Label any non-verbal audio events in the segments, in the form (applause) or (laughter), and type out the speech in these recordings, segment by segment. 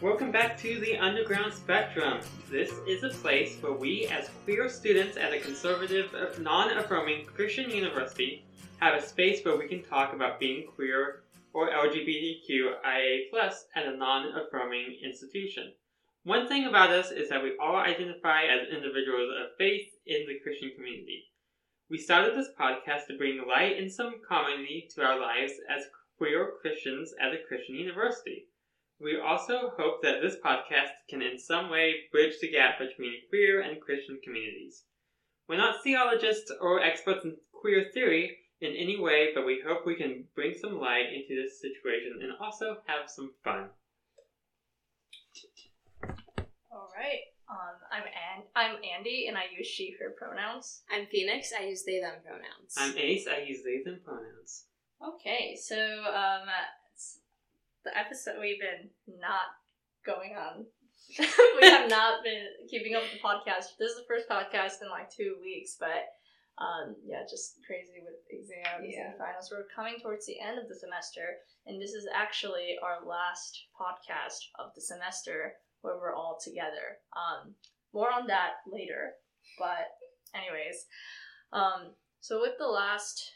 Welcome back to the Underground Spectrum. This is a place where we, as queer students at a conservative, non affirming Christian university, have a space where we can talk about being queer or LGBTQIA at a non affirming institution. One thing about us is that we all identify as individuals of faith in the Christian community. We started this podcast to bring light and some comedy to our lives as queer Christians at a Christian university. We also hope that this podcast can in some way bridge the gap between queer and Christian communities. We're not theologists or experts in queer theory in any way, but we hope we can bring some light into this situation and also have some fun. All right. Um, I'm An- I'm Andy, and I use she/her pronouns. I'm Phoenix. I use they them pronouns. I'm Ace. I use they them pronouns. Okay, so um, it's the episode we've been not going on. (laughs) (laughs) we have not been keeping up with the podcast. This is the first podcast in like two weeks, but um, yeah, just crazy with exams Yeah. and finals. We're coming towards the end of the semester, and this is actually our last podcast of the semester where we're all together. Um, more on that later, but anyways, um, so with the last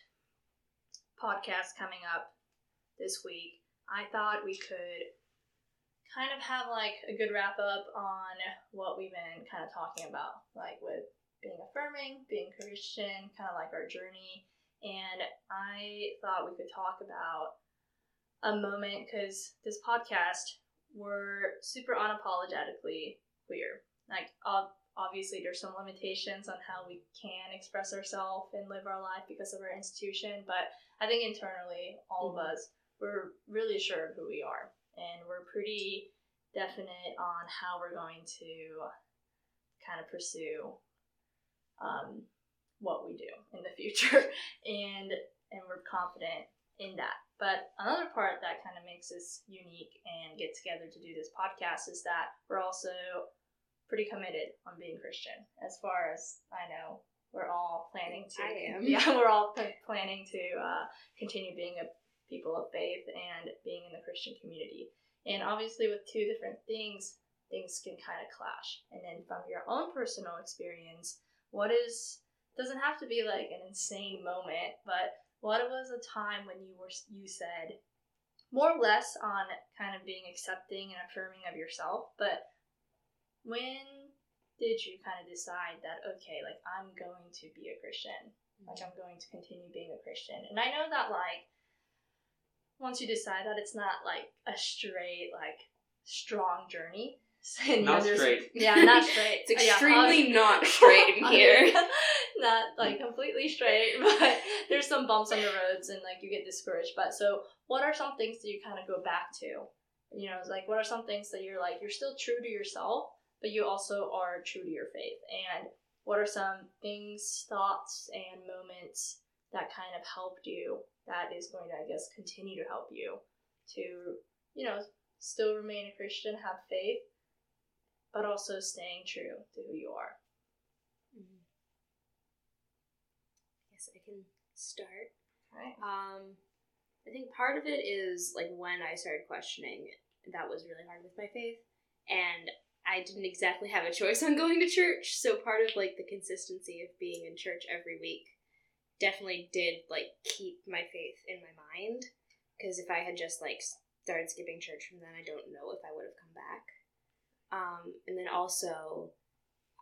podcast coming up this week, I thought we could kind of have like a good wrap up on what we've been kind of talking about, like with being affirming, being Christian, kind of like our journey. And I thought we could talk about a moment because this podcast, we're super unapologetically queer. Like, obviously, there's some limitations on how we can express ourselves and live our life because of our institution, but I think internally, all of mm-hmm. us, we're really sure of who we are. And we're pretty definite on how we're going to kind of pursue um, what we do in the (laughs) future. and and we're confident in that. But another part that kind of makes us unique and get together to do this podcast is that we're also pretty committed on being Christian. As far as I know, we're all planning to. I am. (laughs) Yeah, we're all planning to uh, continue being a people of faith and being in the Christian community. And obviously, with two different things, things can kind of clash. And then from your own personal experience, what is doesn't have to be like an insane moment, but what was a time when you were you said more or less on kind of being accepting and affirming of yourself, but when did you kind of decide that okay, like I'm going to be a Christian, like I'm going to continue being a Christian, and I know that like once you decide that it's not like a straight like strong journey. (laughs) And Not straight. Yeah, not (laughs) straight. It's uh, extremely obvi- not straight in (laughs) here. not like completely straight, but there's some bumps on the roads and like you get discouraged. But so, what are some things that you kind of go back to? You know, it's like what are some things that you're like you're still true to yourself, but you also are true to your faith. And what are some things, thoughts, and moments that kind of helped you? That is going to, I guess, continue to help you to, you know, still remain a Christian, have faith, but also staying true to who you are. Mhm. Yes, I can start. Right. Um, I think part of it is like when I started questioning, that was really hard with my faith, and I didn't exactly have a choice on going to church. So part of like the consistency of being in church every week definitely did like keep my faith in my mind. Because if I had just like started skipping church from then, I don't know if I would have come back. Um, and then also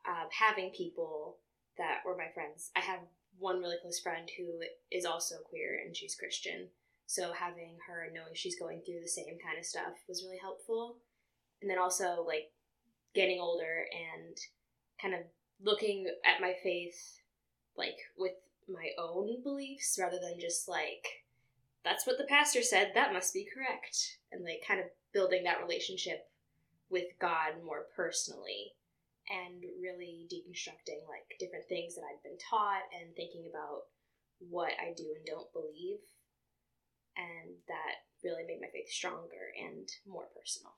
uh, having people that were my friends. I have one really close friend who is also queer and she's Christian. So having her and knowing she's going through the same kind of stuff was really helpful. And then also like getting older and kind of looking at my faith like with my own beliefs rather than just like that's what the pastor said, that must be correct. And like kind of building that relationship with God more personally and really deconstructing like different things that i've been taught and thinking about what I do and don't believe. And that really made my faith stronger and more personal.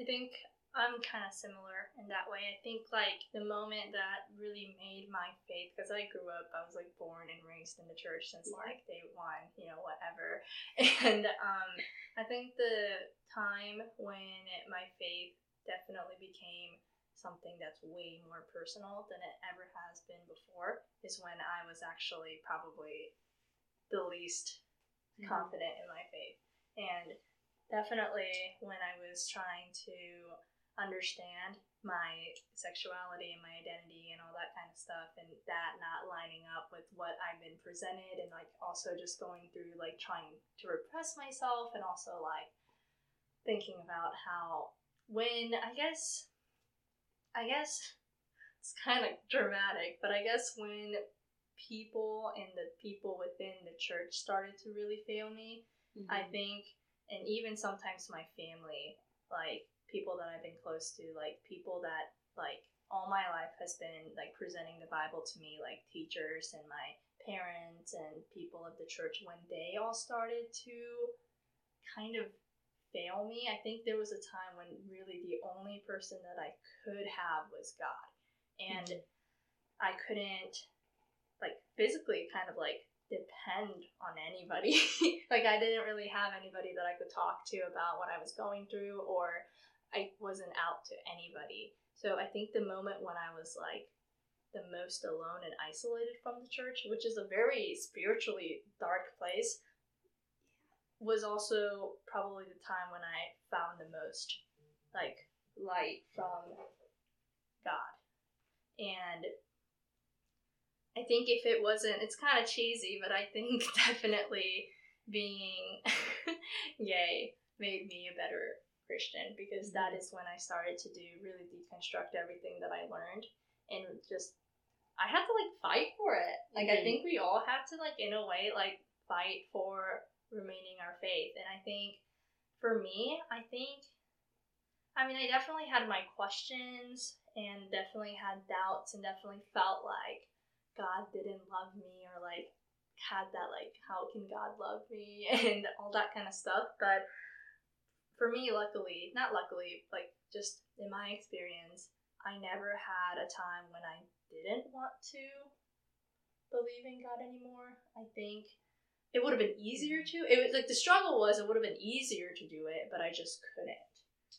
I think I'm kind of similar in that way. I think like the moment that really made my faith, because I grew up, I was like born and raised in the church since like day one, you know, whatever. (laughs) And um, I think the time when it, my faith definitely became something that's way more personal than it ever has been before is when I was actually probably the least Mhm. confident in my faith. And definitely when I was trying to understand my sexuality and my identity and all that kind of stuff and that not lining up with what I've been presented and like also just going through like trying to repress myself and also like thinking about how when I guess I guess it's kind of dramatic, but I guess when people and the people within the church started to really fail me, I mm-hmm. think, and even sometimes my family, like people that I've been close to, like people that like all my life has been like presenting the Bible to me, like teachers and my parents and people of the church, when they all started to kind of fail me, I think there was a time when really the only person that I could have was God. And mm-hmm. I couldn't like physically kind of like depend on anybody. (laughs) like I didn't really have anybody that I could talk to about what I was going through or I wasn't out to anybody. So I think the moment when I was like the most alone and isolated from the church, which is a very spiritually dark place, was also probably the time when I found the most like light from God. And I think if it wasn't, it's kind of cheesy, but I think (laughs) definitely being (laughs) gay made me a better Christian because that is when I started to do really deconstruct everything that I learned and just I had to like fight for it. Like I Mhm. think we all had to like in a way like fight for remaining our faith. And I think for me, I think I mean I definitely had my questions and definitely had doubts and definitely felt like God didn't love me or like had that like how can God love me (laughs) and all that kind of stuff. But for me, luckily, not luckily, like just in my experience, I never had a time when I didn't want to believe in God anymore. I think it would have been easier to. It was like the struggle was it would have been easier to do it, but I just couldn't.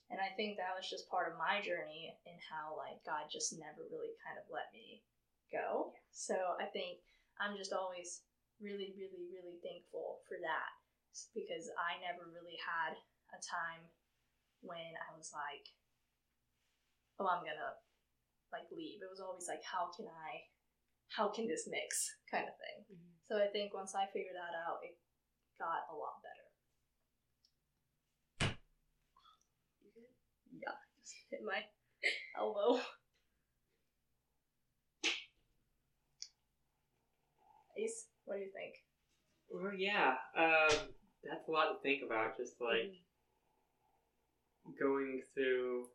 And I think that was just part of my journey in how like God just never really kind of let me go. So I think I'm just always really, really, really thankful for that because I never really had a time when I was like, oh, I'm gonna like leave. It was always like, how can I, how can this mix kind of thing. Mhm. So I think once I figured that out, it got a lot better. Yeah, just hit my (laughs) elbow. Ace, what do you think? Well, yeah, um, that's a lot to think about. Just like going through,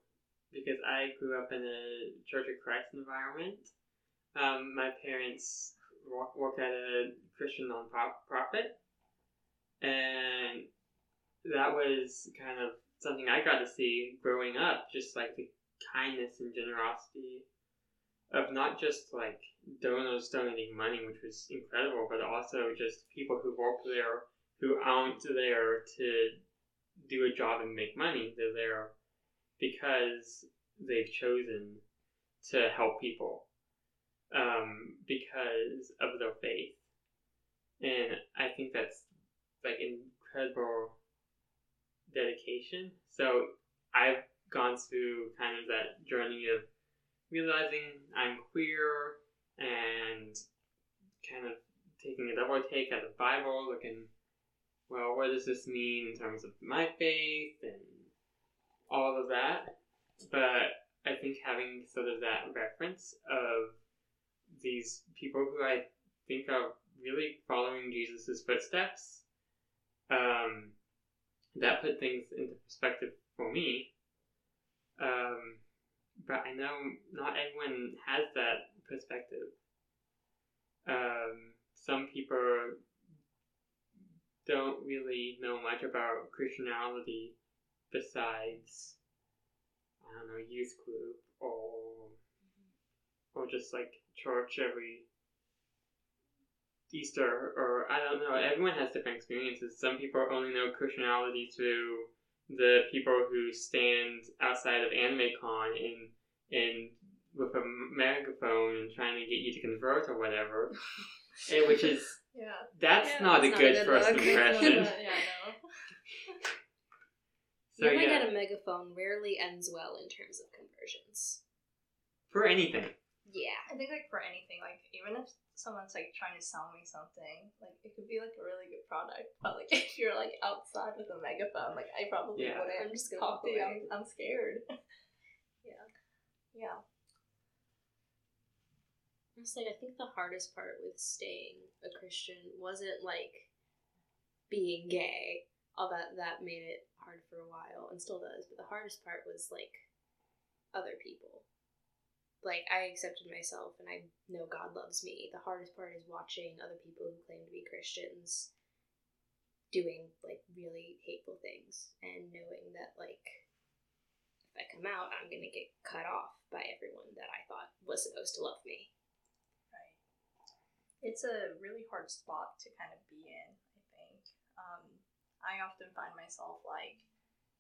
because I grew up in a Church of Christ environment. Um, my parents work, work at a Christian nonprofit, and that was kind of something I got to see growing up. Just like the kindness and generosity of not just like donors donating money, which was incredible, but also just people who work there who aren't there to do a job and make money. They're there because they've chosen to help people um, because of their faith. And I think that's like incredible dedication. So I've gone through kind of that journey of realizing I'm queer and kind of taking a double take at the Bible, looking, well, what does this mean in terms of my faith and all of that. But I think having sort of that reference of these people who I think are really following Jesus' footsteps, um, that put things into perspective for me. Um, but I know not everyone has that perspective. Um, some people don't really know much about Christianity besides I don't know youth group or or just like church every Easter or I don't know. Everyone has different experiences. Some people only know Christianity through the people who stand outside of AnimeCon and and with a megaphone and trying to get you to convert or whatever, and (laughs) eh, which is Yeah. that's Yeah, not a not good good first look. impression. (laughs) yeah, no. (laughs) so Yelling yeah, at a megaphone rarely ends well in terms of conversions. for anything. Yeah. I think like for anything, like even if someone's like trying to sell me something, like it could be like a really good product, but like (laughs) if you're like outside with a megaphone, like I probably Yeah. wouldn't I'm just gonna talk walk to you. away. I'm, I'm scared. Yeah. Yeah. Honestly, I think the hardest part with staying a Christian wasn't like being gay. That that made it hard for a while and still does. But the hardest part was like other people. Like I accepted myself and I know God loves me. The hardest part is watching other people who claim to be Christians doing like really hateful things and knowing that like if I come out I'm gonna get cut off by everyone that I thought was supposed to love me. It's a really hard spot to kind of be in, I think. Um, I often find myself like,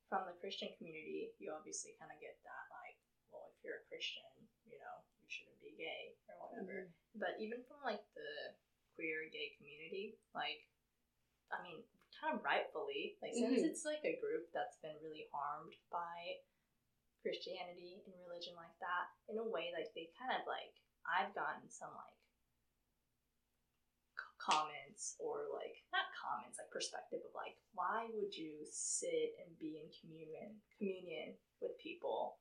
from the Christian community, you obviously kind of get that, like, well, if you're a Christian, you know, you shouldn't be gay or whatever. But even from like the queer gay community, like, I mean, kind of rightfully, like, since Mhm. it's like a group that's been really harmed by Christianity and religion like that, in a way, like they kind of like I've gotten some like comments or like not comments, like perspective of like why would you sit and be in communion communion with people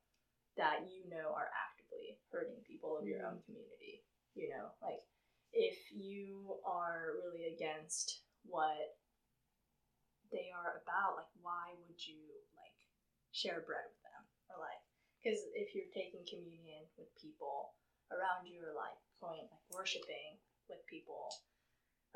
that you know are actively hurting people of your own community? You know, like if you are really against what they are about, like why would you like share bread with them or like because if you're taking communion with people around you or like going like worshiping with people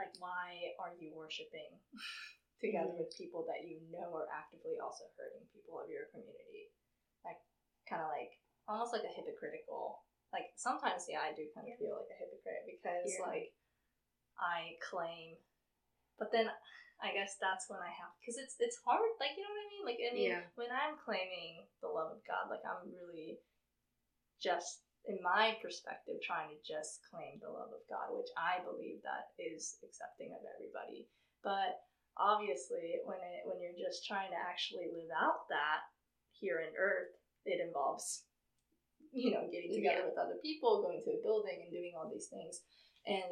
like why are you worshiping (laughs) together with people that you know are actively also hurting people of your community like kind of like almost like a hypocritical like sometimes yeah i do kind of feel like a hypocrite because Yeah. like i claim but then I guess that's when I have because it's it's hard. Like you know what I mean. Like I mean, Yeah. when I'm claiming the love of God, like I'm really just in my perspective trying to just claim the love of God, which I believe that is accepting of everybody. But obviously, when it when you're just trying to actually live out that here in Earth, it involves you know getting together Yeah. with other people, going to a building, and doing all these things, and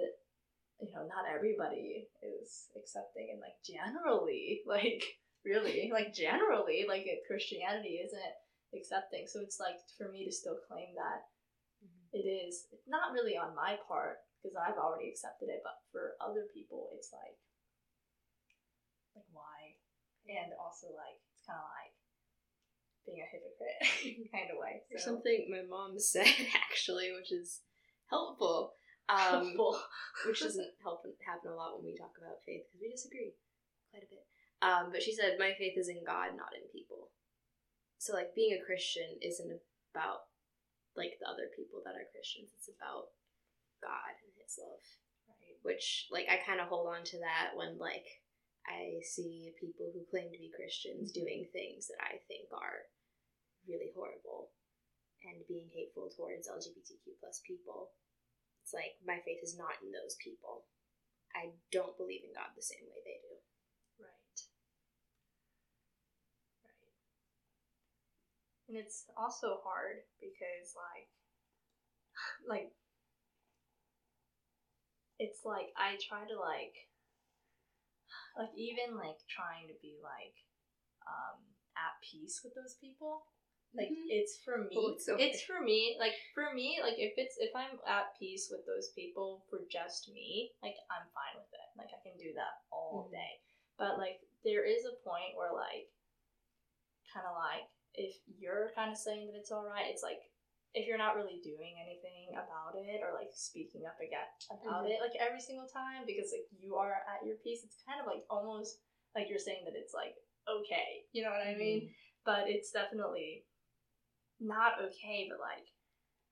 you know, not everybody is accepting and like generally, (laughs) like really, like generally, like Christianity isn't accepting. So it's like for me to still claim that it is It's not really on my part because I've already accepted it, but for other people, it's like, like why? And also like it's kind of like being a hypocrite (laughs) kind of way. There's something my mom said (laughs) actually, which is helpful. Um, helpful. which doesn't (laughs) help happen a lot when we talk about faith because we disagree quite a bit. Um, but she said, "My faith is in God, not in people." So, like, being a Christian isn't about like the other people that are Christians. It's about God and His love. Right. Which, like, I kind of hold on to that when like I see people who claim to be Christians mm-hmm. doing things that I think are really horrible and being hateful towards LGBTQ plus people. It's like my faith is not in those people. I don't believe in God the same way they do. Right. Right. And it's also hard because like (sighs) like it's like I try to like (sighs) like even like trying to be like um at peace with those people. Like Mhm. it's for me. Oh, it's okay. it's for me. Like for me, like if it's if I'm at peace with those people for just me, like I'm fine with it. Like I can do that all Mhm. day. But like there is a point where like kind of like kind of saying that it's all right, it's like if you're not really doing anything about it or like speaking up again about Mhm. it like every single time because like you are at your peace, it's kind of like almost like you're saying that it's like okay, you know what I mean? But it's definitely not okay, but like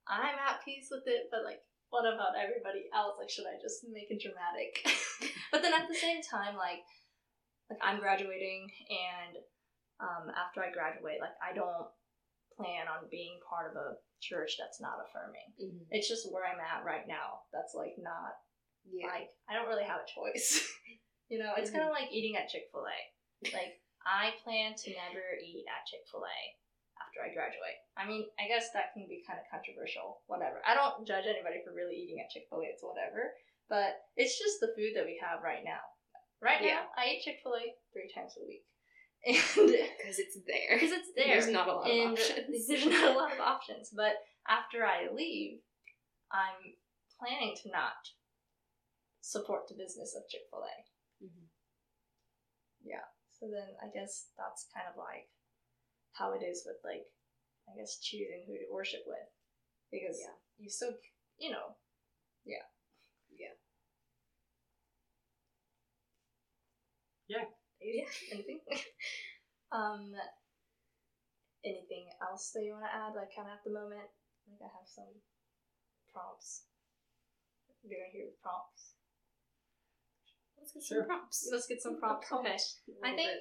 I'm at peace with it, but like what about everybody else? Like should I just make it dramatic? (laughs) but then at the same time, like like I'm graduating and um, after I graduate, like I don't plan on being part of a church that's not affirming. Mm-hmm. It's just where I'm at right now. That's like not Yeah. like I don't really have a choice. (laughs) you know, it's kind of like eating at Chick Fil A. Like I plan to never eat at Chick Fil A after I graduate. I mean, I guess that can be kind of controversial. Whatever. I don't judge anybody for really eating at Chick Fil A. It's whatever. But it's just the food that we have right now. Right Yeah. now, I eat Chick Fil A three times a week, and (laughs) Because it's there. because it's there. There's not a lot of options. There's not a lot of options. But after I leave, I'm planning to not support the business of Chick fil A. Mhm. So then I guess that's kind of like how it is with like, I guess choosing who to worship with. Because Yeah. you still, you know, yeah. Yeah. Yeah. Yeah. (laughs) Anything? um, anything else that you want to add? Like, kind of at the moment, like I have some prompts. You're gonna hear the prompts. Let's get Sure. some prompts. Let's get some prompts. Okay. I think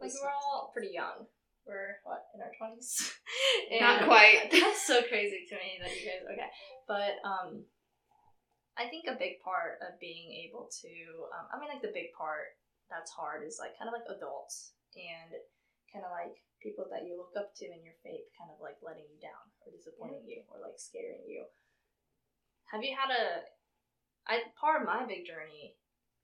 like we're all pretty young. We're what in our twenties? (laughs) Not quite. (laughs) That's so crazy to me that you guys okay. But um, I think a big part of being able to um, I mean like the big part that's hard is like kind of like adults and kind of like people that you look up to in your faith kind of like letting you down or disappointing you or like scaring you. Have you had a I part of my big journey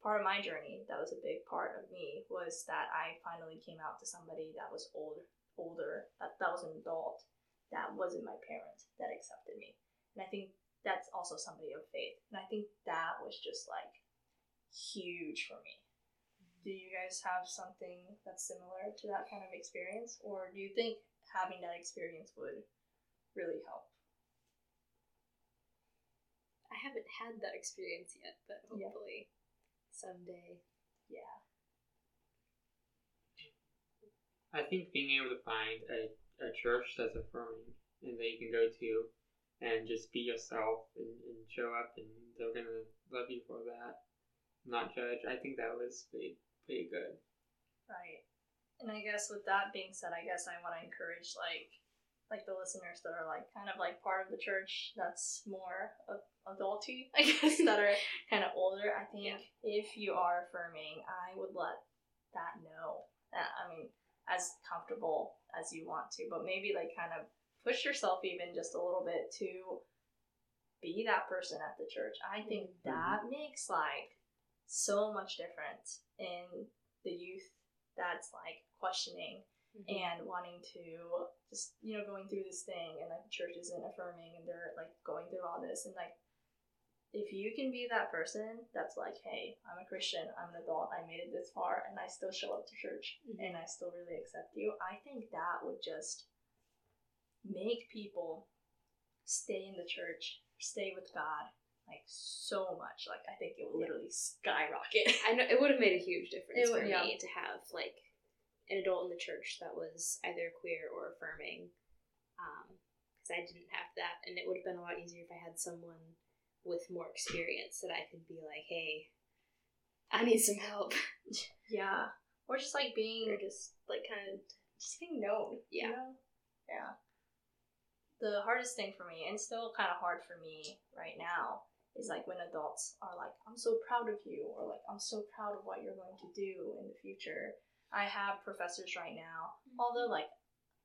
part of my journey that was a big part of me was that I finally came out to somebody that was old, older, that, that was an adult, that wasn't my parents that accepted me. And I think that's also somebody of faith. And I think that was just like huge for me. Do you guys have something that's similar to that kind of experience? Or do you think having that experience would really help? I haven't had that experience yet, but Yeah. hopefully someday. Yeah. I think being able to find a, a church that's affirming and that you can go to and just be yourself and, and show up and they're gonna love you for that. Not judge. I think that was pretty pretty good. Right. And I guess with that being said, I guess I want to encourage like like the listeners that are like kind of like part of the church that's more of adulty, (laughs) I guess, that are kind of older. I think Yeah. if you are affirming, I would let that know. That I mean, as comfortable as you want to, but maybe like kind of push yourself even just a little bit to be that person at the church. I think Mhm. that makes like so much difference in the youth that's like questioning and wanting to just you know going through this thing and like the church isn't affirming and they're like going through all this and like if you can be that person that's like hey i'm a christian i'm an adult i made it this far and i still show up to church Mhm. and i still really accept you i think that would just make people stay in the church stay with god like so much like i think it will Yeah. literally skyrocket (laughs) I know it would have made a huge difference for would- yeah. me to have like an adult in the church that was either queer or affirming, um, because I didn't have that, and it would have been a lot easier if I had someone with more experience that I could be like, hey, I need some help. (laughs) Yeah. Or just like being or just like kind of just being known. Yeah. You know? Yeah. The hardest thing for me, and still kind of hard for me right now, is like when adults are like, I'm so proud of you, or like, I'm so proud of what you're going to do in the future. I have professors right now, mm-hmm. although like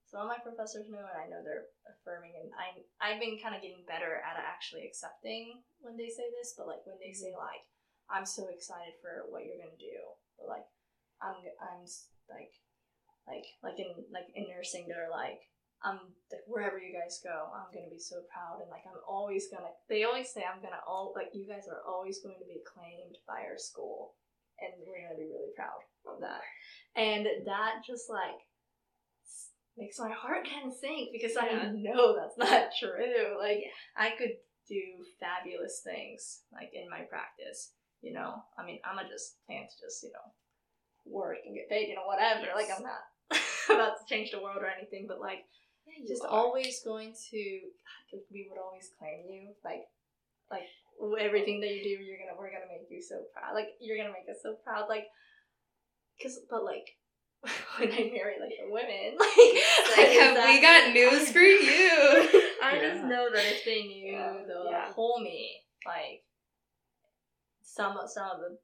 some of my professors know and I know they're affirming, and I I've been kind of getting better at actually accepting when they say this, but like when they say mm-hmm. like, I'm so excited for what you're gonna do, or like, I'm I'm like like like in like in nursing they're like Um, i'm like wherever you guys go i'm gonna be so proud and like i'm always gonna they always say i'm gonna all like you guys are always going to be claimed by our school. And we're gonna be really proud of that. And that just like makes my heart kind of sink because i know that's not (laughs) true. Like i could do fabulous things like in my practice you know? I mean i'm gonna just plan to just you know work and get paid, you know, whatever. Like I'm not (laughs) about to change the world or anything, but like Yeah, just are. always going to we would always claim you like like everything that you do you're gonna we're gonna make you so proud like you're gonna make us so proud like because but like (laughs) when I marry like a woman (laughs) like Like, (laughs) is have we got news for you? I just know that if they knew Yeah. the Yeah. whole me like some of some of the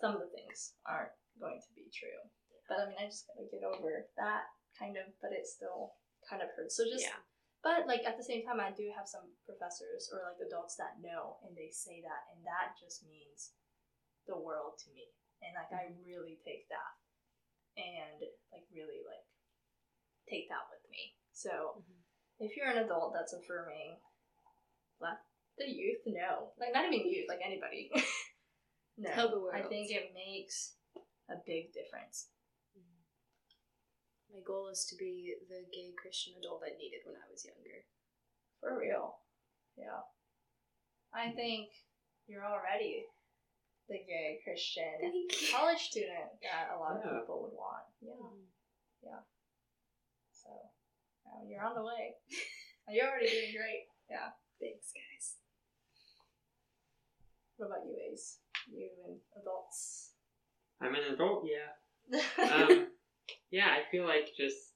some of the things aren't going to be true but I mean I just gotta get over that kind of but it still kind of hurts so just yeah. but like at the same time, I do have some professors or like adults that know, and they say that, and that just means the world to me. And like I mm-hmm. really take that, and like really like take that with me. So mm-hmm. if you're an adult that's affirming, let the youth know. Like not even youth, like anybody. (laughs) no, Tell the I think it makes a big difference. My goal is to be the gay Christian adult I needed when I was younger. For real. Yeah. I think you're already the gay Christian Thank you. college student that a lot Yeah. of people would want. Yeah. Yeah. So um, you're on the way. (laughs) you're already doing great. Yeah. Thanks, guys. What about you, Ace? You and adults. I'm an adult, yeah. (laughs) Um, yeah, I feel like just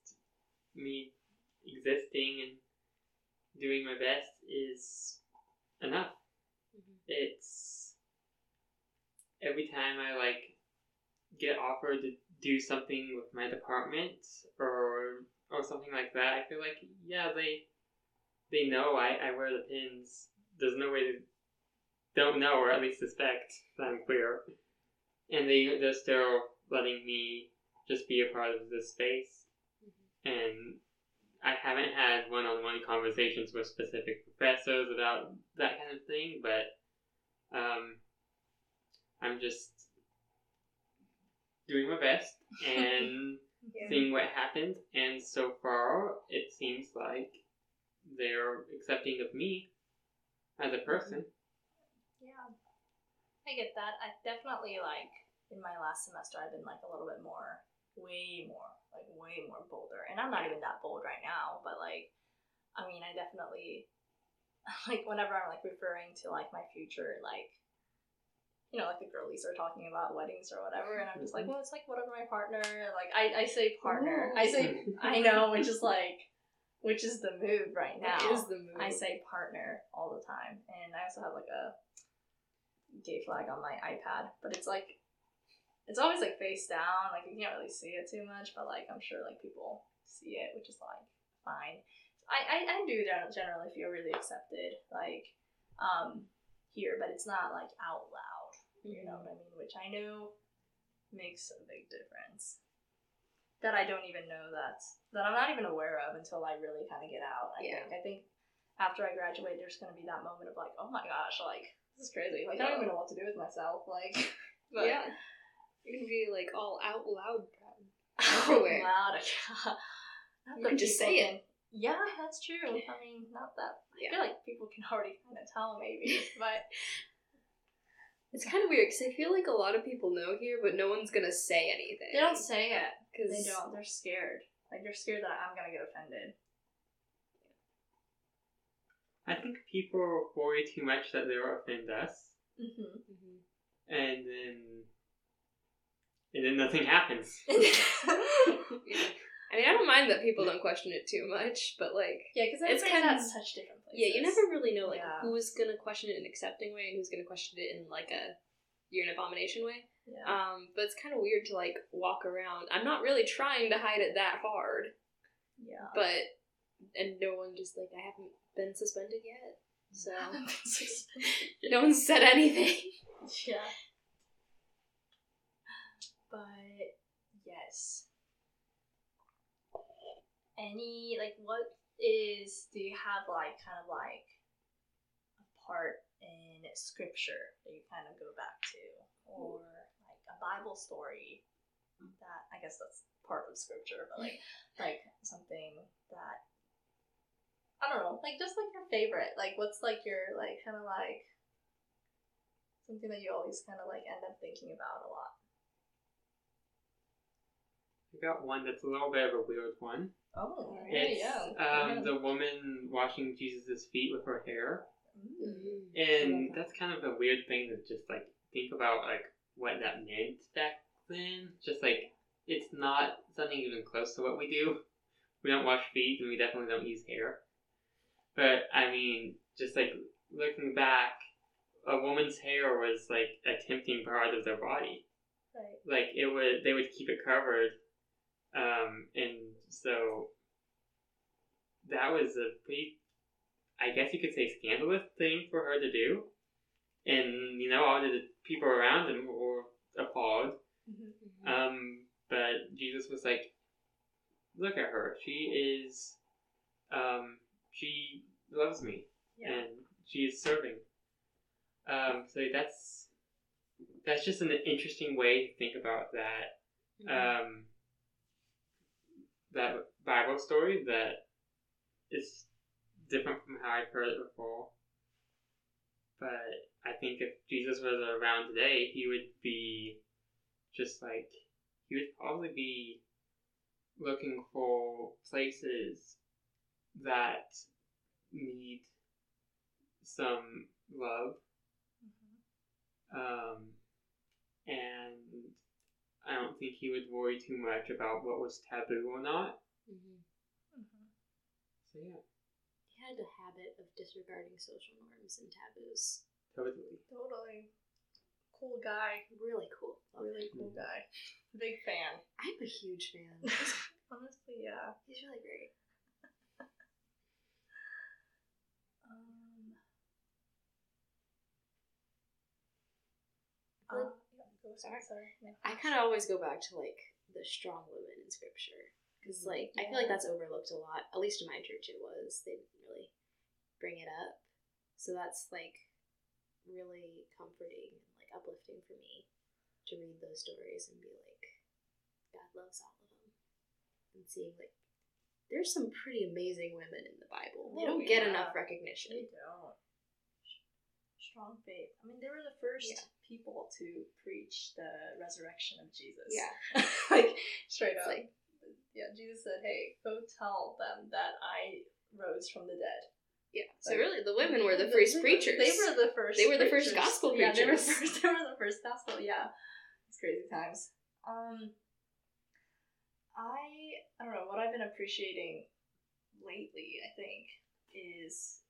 me existing and doing my best is enough. Mm-hmm. It's every time I like get offered to do something with my department or or something like that, I feel like yeah they they know I, I wear the pins. There's no way to don't know or at least suspect that I'm queer, and they they're still letting me just be a part of this space. And I haven't had one-on-one conversations with specific professors about that kind of thing, but um, I'm just doing my best and (laughs) Yeah. seeing what happens. And so far, it seems like they're accepting of me as a person. Yeah. I get that. I definitely like in my last semester I've been like a little bit more way more like way more bolder. And I'm not even that bold right now, but like I mean I definitely (laughs) like whenever I'm like referring to like my future like you know, like the girlies are talking about weddings or whatever, and I'm just like, mm-hmm. well, it's like whatever my partner. Like I, I say partner. I say I know, which is like, which is the move right now. That is the move. I say partner all the time, and I also have like a gay flag on my iPad, but it's like it's always like face down, like you can't really see it too much, but like I'm sure like people see it, which is like fine. I I, I do generally feel really accepted, like um here, but it's not like out loud. You know what I mean? Which I know makes a big difference. That I don't even know that's that I'm not even aware of until I really kind of get out. I Yeah. think I think after I graduate, there's gonna be that moment of like, oh my gosh, like this is crazy. Like I don't even know what to do with myself. Like, (laughs) but yeah. You're gonna be like all out loud proud. (laughs) out Everywhere. loud. (laughs) Not You can just people say it. Yeah, that's true. I (laughs) mean, not that. I feel like people can already kind of tell maybe, but It's kind of weird because I feel like a lot of people know here, but no one's gonna say anything. they don't say it. because They don't. They're scared. Like they're scared that I'm gonna get offended. I think people worry too much that they'll offend us, Mm-hmm. Mhm. and then and then nothing happens. (laughs) I mean, I don't mind that people don't question it too much, but like, yeah, because It's it's kind kind of- at such different places. yeah, you never really know like Yeah. who's gonna question it in an accepting way and who's gonna question it in like a you're an abomination way. Yeah. Um, but it's kind of weird to like walk around. I'm not really trying to hide it that hard, yeah. but and no one just like I haven't been suspended yet, so (laughs) (laughs) no one said anything. yeah. But yes. Any like what is do you have like kind of like a part in scripture that you kind of go back to or like a Bible story that I guess that's part of scripture, but like (laughs) like something that I don't know, like just like your favorite. Like what's like your like kind of like something that you always kind of like end up thinking about a lot. I got one that's a little bit of a weird one. Oh, It's yeah. um, yeah. the woman washing Jesus' feet with her hair. And that's kind of a weird thing to just like think about like what that meant back then. Just like it's not something even close to what we do. We don't wash feet and we definitely don't use hair. But I mean, just like looking back, a woman's hair was like a tempting part of their body. Right. Like it would they would keep it covered. Um and so that was a pretty I guess you could say scandalous thing for her to do. And, you know, all the people around him were appalled. Mhm. Um, but Jesus was like, look at her. She is, um, she loves me Yeah. and she is serving. Um, so that's, that's just an interesting way to think about that, Mm-hmm. um, that Bible story that is different from how I've heard it before. But I think if Jesus was around today, he would be just like he would probably be looking for places that need some love. Mhm. Um, and I don't think he would worry too much about what was taboo or not. Mhm. Mhm. So yeah, He had a habit of disregarding social norms and taboos. totally. Totally. Cool guy. Really cool. Love Really him. cool guy. Big fan. (laughs) I'm a huge fan. (laughs) Honestly, yeah. He's really great. (laughs) Um. Uh, yeah, go sorry. Sorry. No. I kind of always go back to like the strong women in scripture because mm, like I feel like that's overlooked a lot. At least in my church, it was. They didn't really bring it up, so that's like really comforting and like uplifting for me to read those stories and be like, God loves all of them, and seeing like there's some pretty amazing women in the Bible. They Oh, don't get yeah. enough recognition. They don't. Strong faith. I mean, they were the first Yeah. People to preach the resurrection of Jesus. Yeah. (laughs) like straight up. like- yeah, Jesus said, "Hey, go tell them that I rose from the dead." Yeah. So Like- really, the women were the first preachers. They were the first. They were the first preachers. gospel Yeah, they were the preachers. first. They were the first gospel. Yeah, it's crazy times. Um, I I don't know what I've been appreciating lately. I think is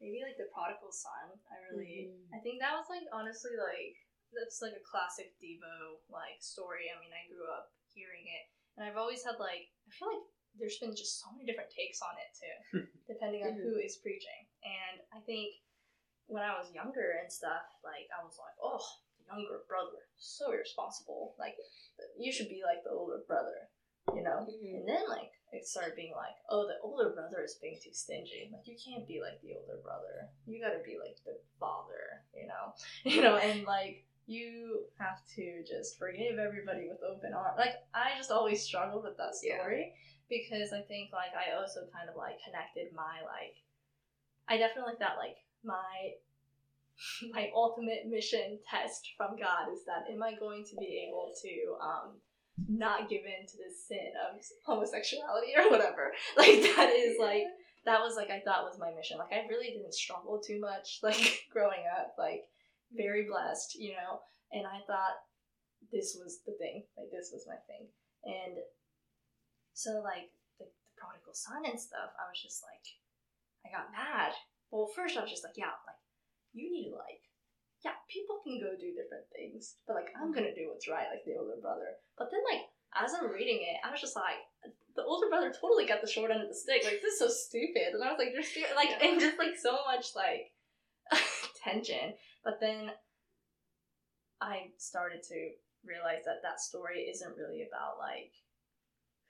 maybe like the prodigal son. I really, Mhm. I think that was like honestly like that's like a classic Devo like story. I mean, I grew up hearing it, and I've always had like I feel like there's been just so many different takes on it too, (laughs) depending on who is preaching. And I think when I was younger and stuff, like I was like, oh, younger brother, so irresponsible. Like you should be like the older brother, you know. Mhm. And then like it started being like, oh, the older brother is being too stingy. Like you can't be like the older brother. You gotta be like the father, you know. (laughs) You know, and like you have to just forgive everybody with open arms. Like I just always struggled with that Yeah. story because I think like I also kind of like connected my like I definitely that like my (laughs) my ultimate mission test from God is that am I going to be able to um not give in to this sin of homosexuality or whatever. (laughs) Like that is like that was like I thought was my mission. Like I really didn't struggle too much (laughs) like growing up. Like very blessed, you know. And I thought this was the thing. Like this was my thing. And so like the, the prodigal son and stuff, I was just like I got mad. Well first I was just like, yeah, like you need to like yeah, people can go do different things, but like I'm gonna do what's right, like the older brother. But then like as I'm reading it, I was just like, the older brother totally got the short end of the stick. Like this is so stupid, and I was like, there's stu- like and just like so much like (laughs) tension. But then I started to realize that that story isn't really about like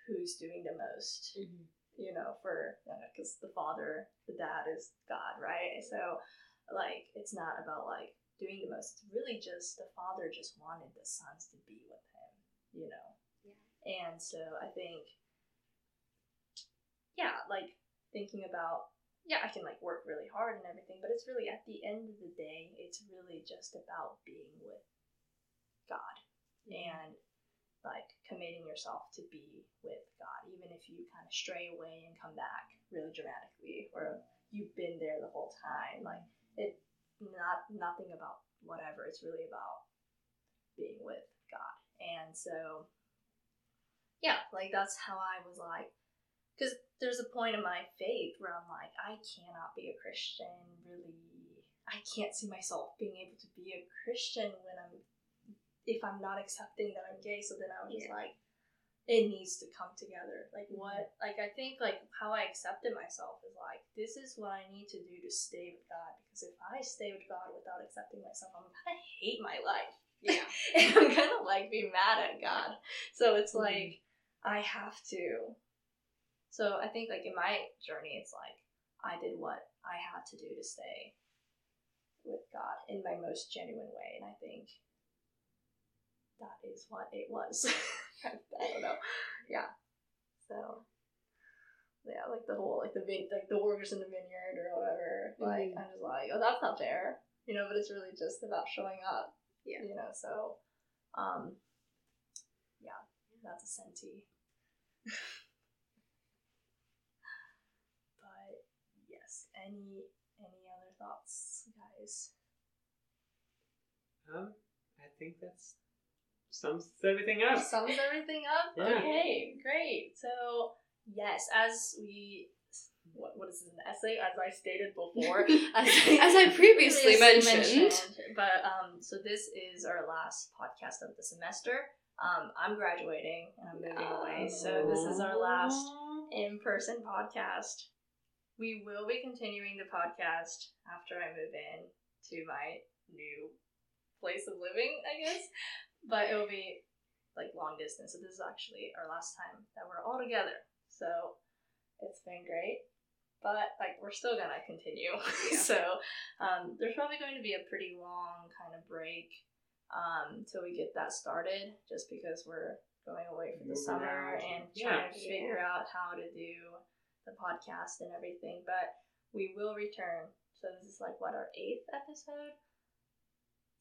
who's doing the most Mhm. you know, for because the father, the dad is God, right? So, like, it's not about like doing the most. It's really just the father just wanted the sons to be with him, you know. Yeah. And so I think, yeah, like thinking about, yeah, I can like work really hard and everything, but it's really at the end of the day, it's really just about being with God and like committing yourself to be with God, even if you kind of stray away and come back really dramatically, or you've been there the whole time. Like it, not nothing about whatever. It's really about being with God, and so yeah, like that's how I was like, because there's a point in my faith where I'm like, I cannot be a Christian. Really, I can't see myself being able to be a Christian when I'm if I'm not accepting that I'm gay. So then I was just like, it needs to come together. Like what? Like I think like how I accepted myself is like this is what I need to do to stay with God. Because if I stay with God without accepting myself, I'm gonna hate my life. Yeah. (laughs) and I'm gonna like be mad at God. So it's Mhm. like I have to. So I think like in my journey, it's like I did what I had to do to stay with God in my most genuine way, and I think that is what it was. (laughs) I don't know. Yeah. So. Yeah, like the whole like the vin- like the workers in the vineyard or whatever. Like Mhm. I'm just like, oh, that's not fair, you know. But it's really just about showing up Yeah. you know so um yeah that's a senti (laughs) but yes any any other thoughts guys Um, I think that's sums everything up. sums everything up Yeah. okay great so yes as we what, what is this, an essay as i stated before (laughs) as As I previously mentioned. But um, so this is our last podcast of the semester. Um, I'm graduating and I'm moving away, so this is our last in-person podcast. We will be continuing the podcast after I move in to my new place of living, I guess. But it will be like long distance. So this is actually our last time that we're all together. So it's been great. But like we're still gonna continue. (laughs) Yeah. so um, there's probably going to be a pretty long kind of break um, till we get that started, just because we're going away for the Moving summer out. and Yeah. trying to figure out how to do the podcast and everything. But we will return. So this is like what our eighth episode.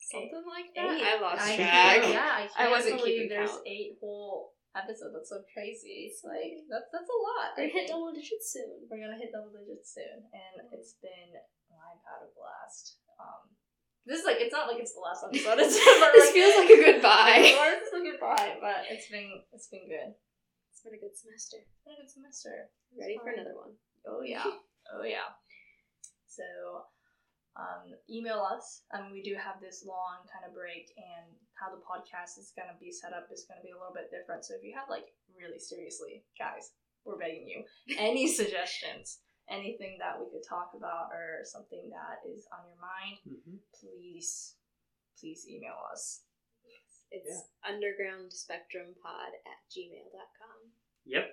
Something like that. Eight. I lost I track. Yeah, I can't wasn't believe there's count. eight whole episodes. That's so crazy. It's like that's that's a lot. We're hit double digits soon. We're gonna hit double digits soon, and it's been I've had a blast. Um, this is like it's not like it's the last episode. It's (laughs) but This like, feels like a goodbye. (laughs) It's a goodbye, but it's been it's been good. It's been a good semester. It's been a good semester. Ready for another one. Oh yeah. (laughs) Oh yeah. So um, email us. Um, we do have this long kind of break, and how the podcast is going to be set up is going to be a little bit different. So if you have like really seriously, guys, we're begging you, (laughs) any suggestions, anything that we could talk about, or something that is on your mind, Mhm. please, please email us. It's undergroundspectrumpod at gmail.com. Yep.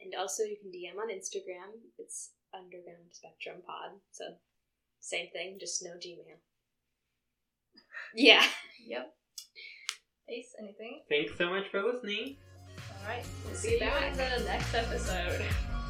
And also you can DM on Instagram. It's underground spectrum pod. So same thing, just no Gmail. Yeah. (laughs) Yep. Ace, anything? Thanks so much for listening. All right. We'll Be see you back. in the next episode. (laughs)